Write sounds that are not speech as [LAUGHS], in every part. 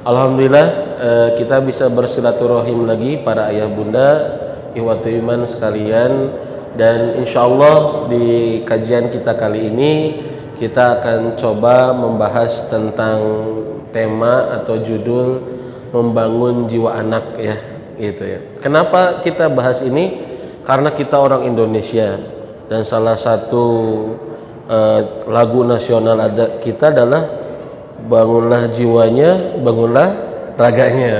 Alhamdulillah eh, kita bisa bersilaturahim lagi para ayah bunda, ikhwati iman sekalian dan insya Allah di kajian kita kali ini kita akan coba membahas tentang tema atau judul membangun jiwa anak ya gitu ya. Kenapa kita bahas ini? Karena kita orang Indonesia dan salah satu eh, lagu nasional ada kita adalah bangunlah jiwanya, bangunlah raganya.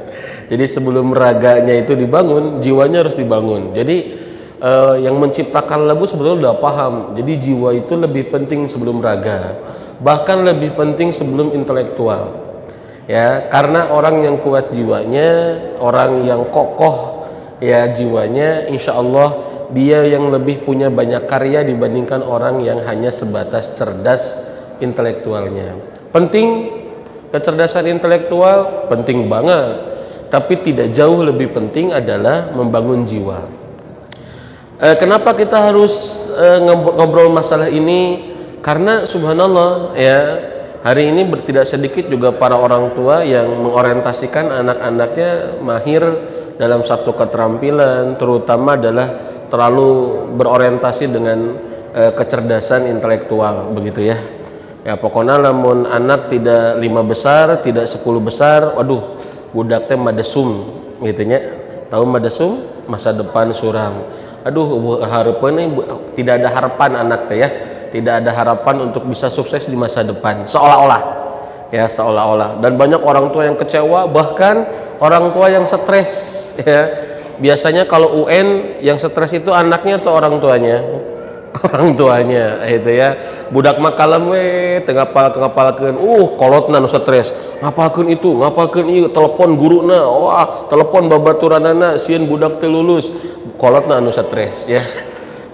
[LAUGHS] Jadi sebelum raganya itu dibangun, jiwanya harus dibangun. Jadi eh, yang menciptakan lagu sebetulnya udah paham. Jadi jiwa itu lebih penting sebelum raga, bahkan lebih penting sebelum intelektual. Ya, karena orang yang kuat jiwanya, orang yang kokoh ya jiwanya, insya Allah dia yang lebih punya banyak karya dibandingkan orang yang hanya sebatas cerdas intelektualnya. Penting kecerdasan intelektual penting banget, tapi tidak jauh lebih penting adalah membangun jiwa. E, kenapa kita harus e, ngobrol masalah ini? Karena subhanallah ya hari ini tidak sedikit juga para orang tua yang mengorientasikan anak-anaknya mahir dalam satu keterampilan, terutama adalah terlalu berorientasi dengan e, kecerdasan intelektual begitu ya ya pokoknya namun anak tidak lima besar tidak sepuluh besar waduh budak teh madesum gitu nya. Tahu madesum? Masa depan suram aduh harapan tidak ada harapan anak teh ya. Tidak ada harapan untuk bisa sukses di masa depan. Seolah-olah. Ya seolah-olah. Dan banyak orang tua yang kecewa bahkan orang tua yang stres [LAUGHS] ya. Biasanya kalau UN yang stres itu anaknya atau orang tuanya orang tuanya itu ya. Budak makalan we tengah ngapalkeun uh kolotna nu stres. Ngapalkeun itu ngapalkeun ieu telepon guruna wah telepon babaturanana sieun budak teu lulus. Kolotna anu stres ya.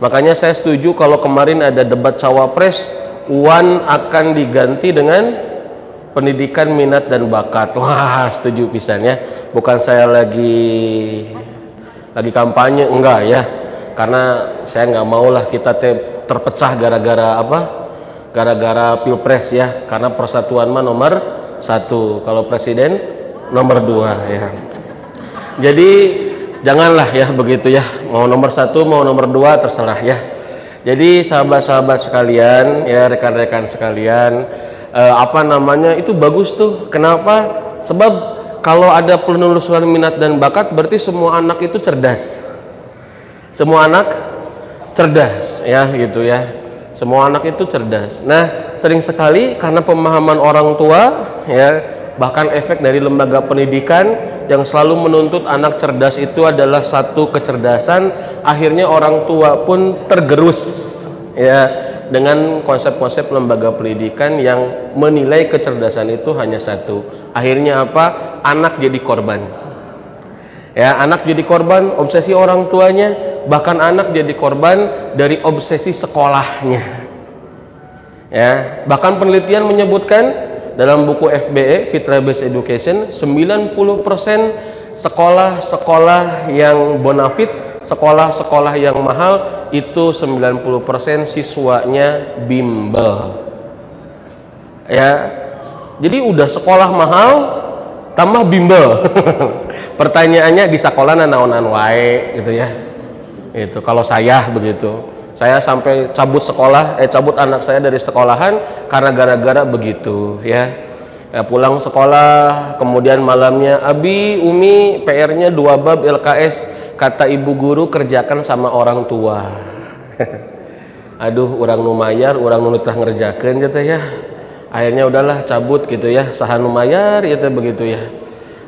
Makanya saya setuju kalau kemarin ada debat cawapres uan akan diganti dengan pendidikan minat dan bakat. Wah setuju pisan ya. Bukan saya lagi lagi kampanye enggak ya karena saya nggak mau lah kita te terpecah gara-gara apa? Gara-gara pilpres ya. Karena persatuan mah nomor satu. Kalau presiden nomor dua ya. Jadi janganlah ya begitu ya. Mau nomor satu mau nomor dua terserah ya. Jadi sahabat-sahabat sekalian ya rekan-rekan sekalian eh, apa namanya itu bagus tuh. Kenapa? Sebab kalau ada penelusuran minat dan bakat berarti semua anak itu cerdas semua anak cerdas ya gitu ya. Semua anak itu cerdas. Nah sering sekali karena pemahaman orang tua ya bahkan efek dari lembaga pendidikan yang selalu menuntut anak cerdas itu adalah satu kecerdasan akhirnya orang tua pun tergerus ya dengan konsep-konsep lembaga pendidikan yang menilai kecerdasan itu hanya satu. Akhirnya apa? Anak jadi korban ya anak jadi korban obsesi orang tuanya bahkan anak jadi korban dari obsesi sekolahnya. Ya bahkan penelitian menyebutkan dalam buku FBE Fitra Based Education 90% sekolah-sekolah yang bonafit sekolah-sekolah yang mahal itu 90% siswanya bimbel. Ya jadi udah sekolah mahal tambah bimbel. [LAUGHS] Pertanyaannya di sekolah naonan wae gitu ya. Itu kalau saya begitu. Saya sampai cabut sekolah eh cabut anak saya dari sekolahan karena gara-gara begitu ya. Ya pulang sekolah kemudian malamnya Abi Umi PR-nya dua bab LKS kata ibu guru kerjakan sama orang tua. [LAUGHS] Aduh orang numayar orang nunitah ngerjakan gitu ya akhirnya udahlah cabut gitu ya sahan numayar gitu begitu ya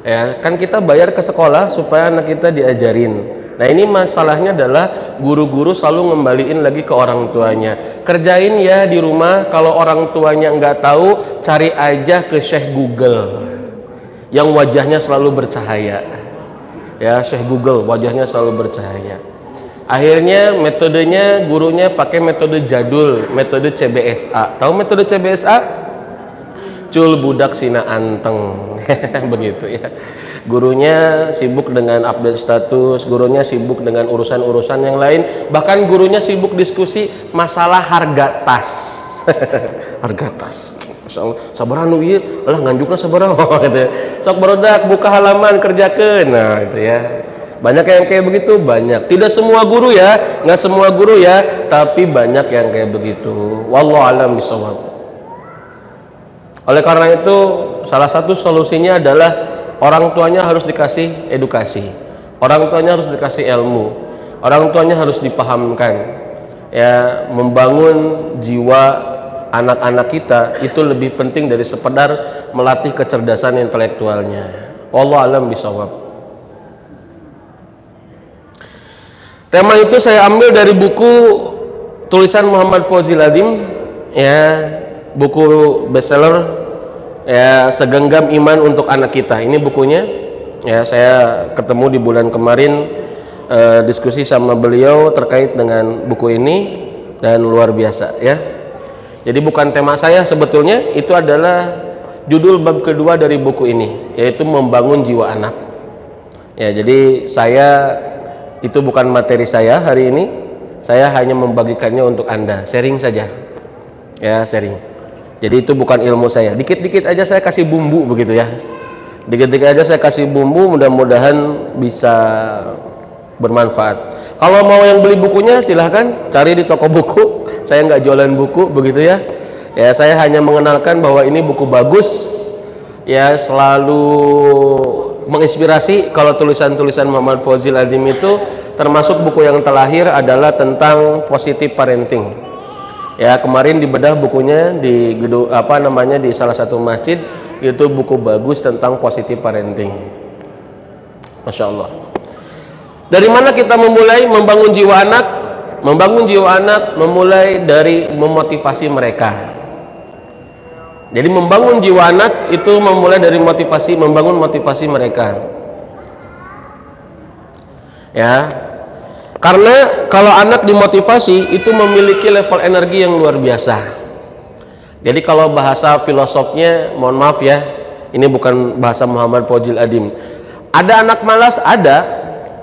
ya kan kita bayar ke sekolah supaya anak kita diajarin Nah ini masalahnya adalah guru-guru selalu ngembaliin lagi ke orang tuanya. Kerjain ya di rumah, kalau orang tuanya nggak tahu, cari aja ke Syekh Google yang wajahnya selalu bercahaya. Ya Syekh Google wajahnya selalu bercahaya. Akhirnya metodenya gurunya pakai metode jadul, metode CBSA. Tahu metode CBSA? Cul budak sina anteng, [LAUGHS] begitu ya. Gurunya sibuk dengan update status, gurunya sibuk dengan urusan-urusan yang lain, bahkan gurunya sibuk diskusi masalah harga tas. [LAUGHS] harga tas. Masya Allah sabar anu iya lah nganjukna sabar [LAUGHS] gitu ya. sok berodak buka halaman kerjakan nah itu ya. Banyak yang kayak begitu? Banyak. Tidak semua guru ya. Nggak semua guru ya. Tapi banyak yang kayak begitu. Wallahu alam bisawab oleh karena itu salah satu solusinya adalah orang tuanya harus dikasih edukasi. Orang tuanya harus dikasih ilmu. Orang tuanya harus dipahamkan. Ya membangun jiwa anak-anak kita itu lebih penting dari sekedar melatih kecerdasan intelektualnya. Allah alam bisawab Tema itu saya ambil dari buku tulisan Muhammad Fauzi Ladim ya, buku bestseller ya Segenggam Iman untuk Anak Kita. Ini bukunya. Ya, saya ketemu di bulan kemarin eh, diskusi sama beliau terkait dengan buku ini dan luar biasa ya. Jadi bukan tema saya sebetulnya itu adalah judul bab kedua dari buku ini yaitu membangun jiwa anak. Ya, jadi saya itu bukan materi saya hari ini saya hanya membagikannya untuk anda sharing saja ya sharing jadi itu bukan ilmu saya. Dikit-dikit aja saya kasih bumbu begitu ya. Dikit-dikit aja saya kasih bumbu mudah-mudahan bisa bermanfaat. Kalau mau yang beli bukunya silahkan cari di toko buku. [LAUGHS] Saya nggak jualan buku begitu ya. Ya saya hanya mengenalkan bahwa ini buku bagus ya selalu menginspirasi. Kalau tulisan-tulisan Muhammad Fawzil Adim itu termasuk buku yang terlahir adalah tentang positif parenting ya kemarin dibedah bukunya di gedung apa namanya di salah satu masjid. Itu buku bagus tentang positif parenting. Masya Allah. Dari mana kita memulai? Membangun jiwa anak. Membangun jiwa anak memulai dari memotivasi mereka. Jadi membangun jiwa anak itu memulai dari motivasi, membangun motivasi mereka. Ya. Karena kalau anak dimotivasi itu memiliki level energi yang luar biasa. Jadi kalau bahasa filosofnya, mohon maaf ya, ini bukan bahasa Muhammad Pojil Adim. Ada anak malas, ada,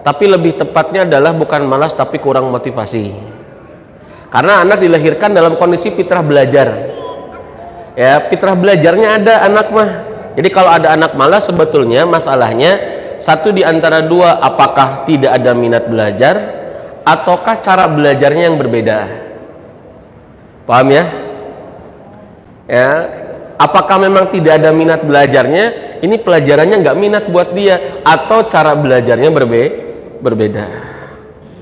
tapi lebih tepatnya adalah bukan malas tapi kurang motivasi. Karena anak dilahirkan dalam kondisi fitrah belajar ya fitrah belajarnya ada anak mah jadi kalau ada anak malas sebetulnya masalahnya satu di antara dua apakah tidak ada minat belajar ataukah cara belajarnya yang berbeda? Paham ya? Ya. Apakah memang tidak ada minat belajarnya? Ini pelajarannya nggak minat buat dia. Atau cara belajarnya berbe berbeda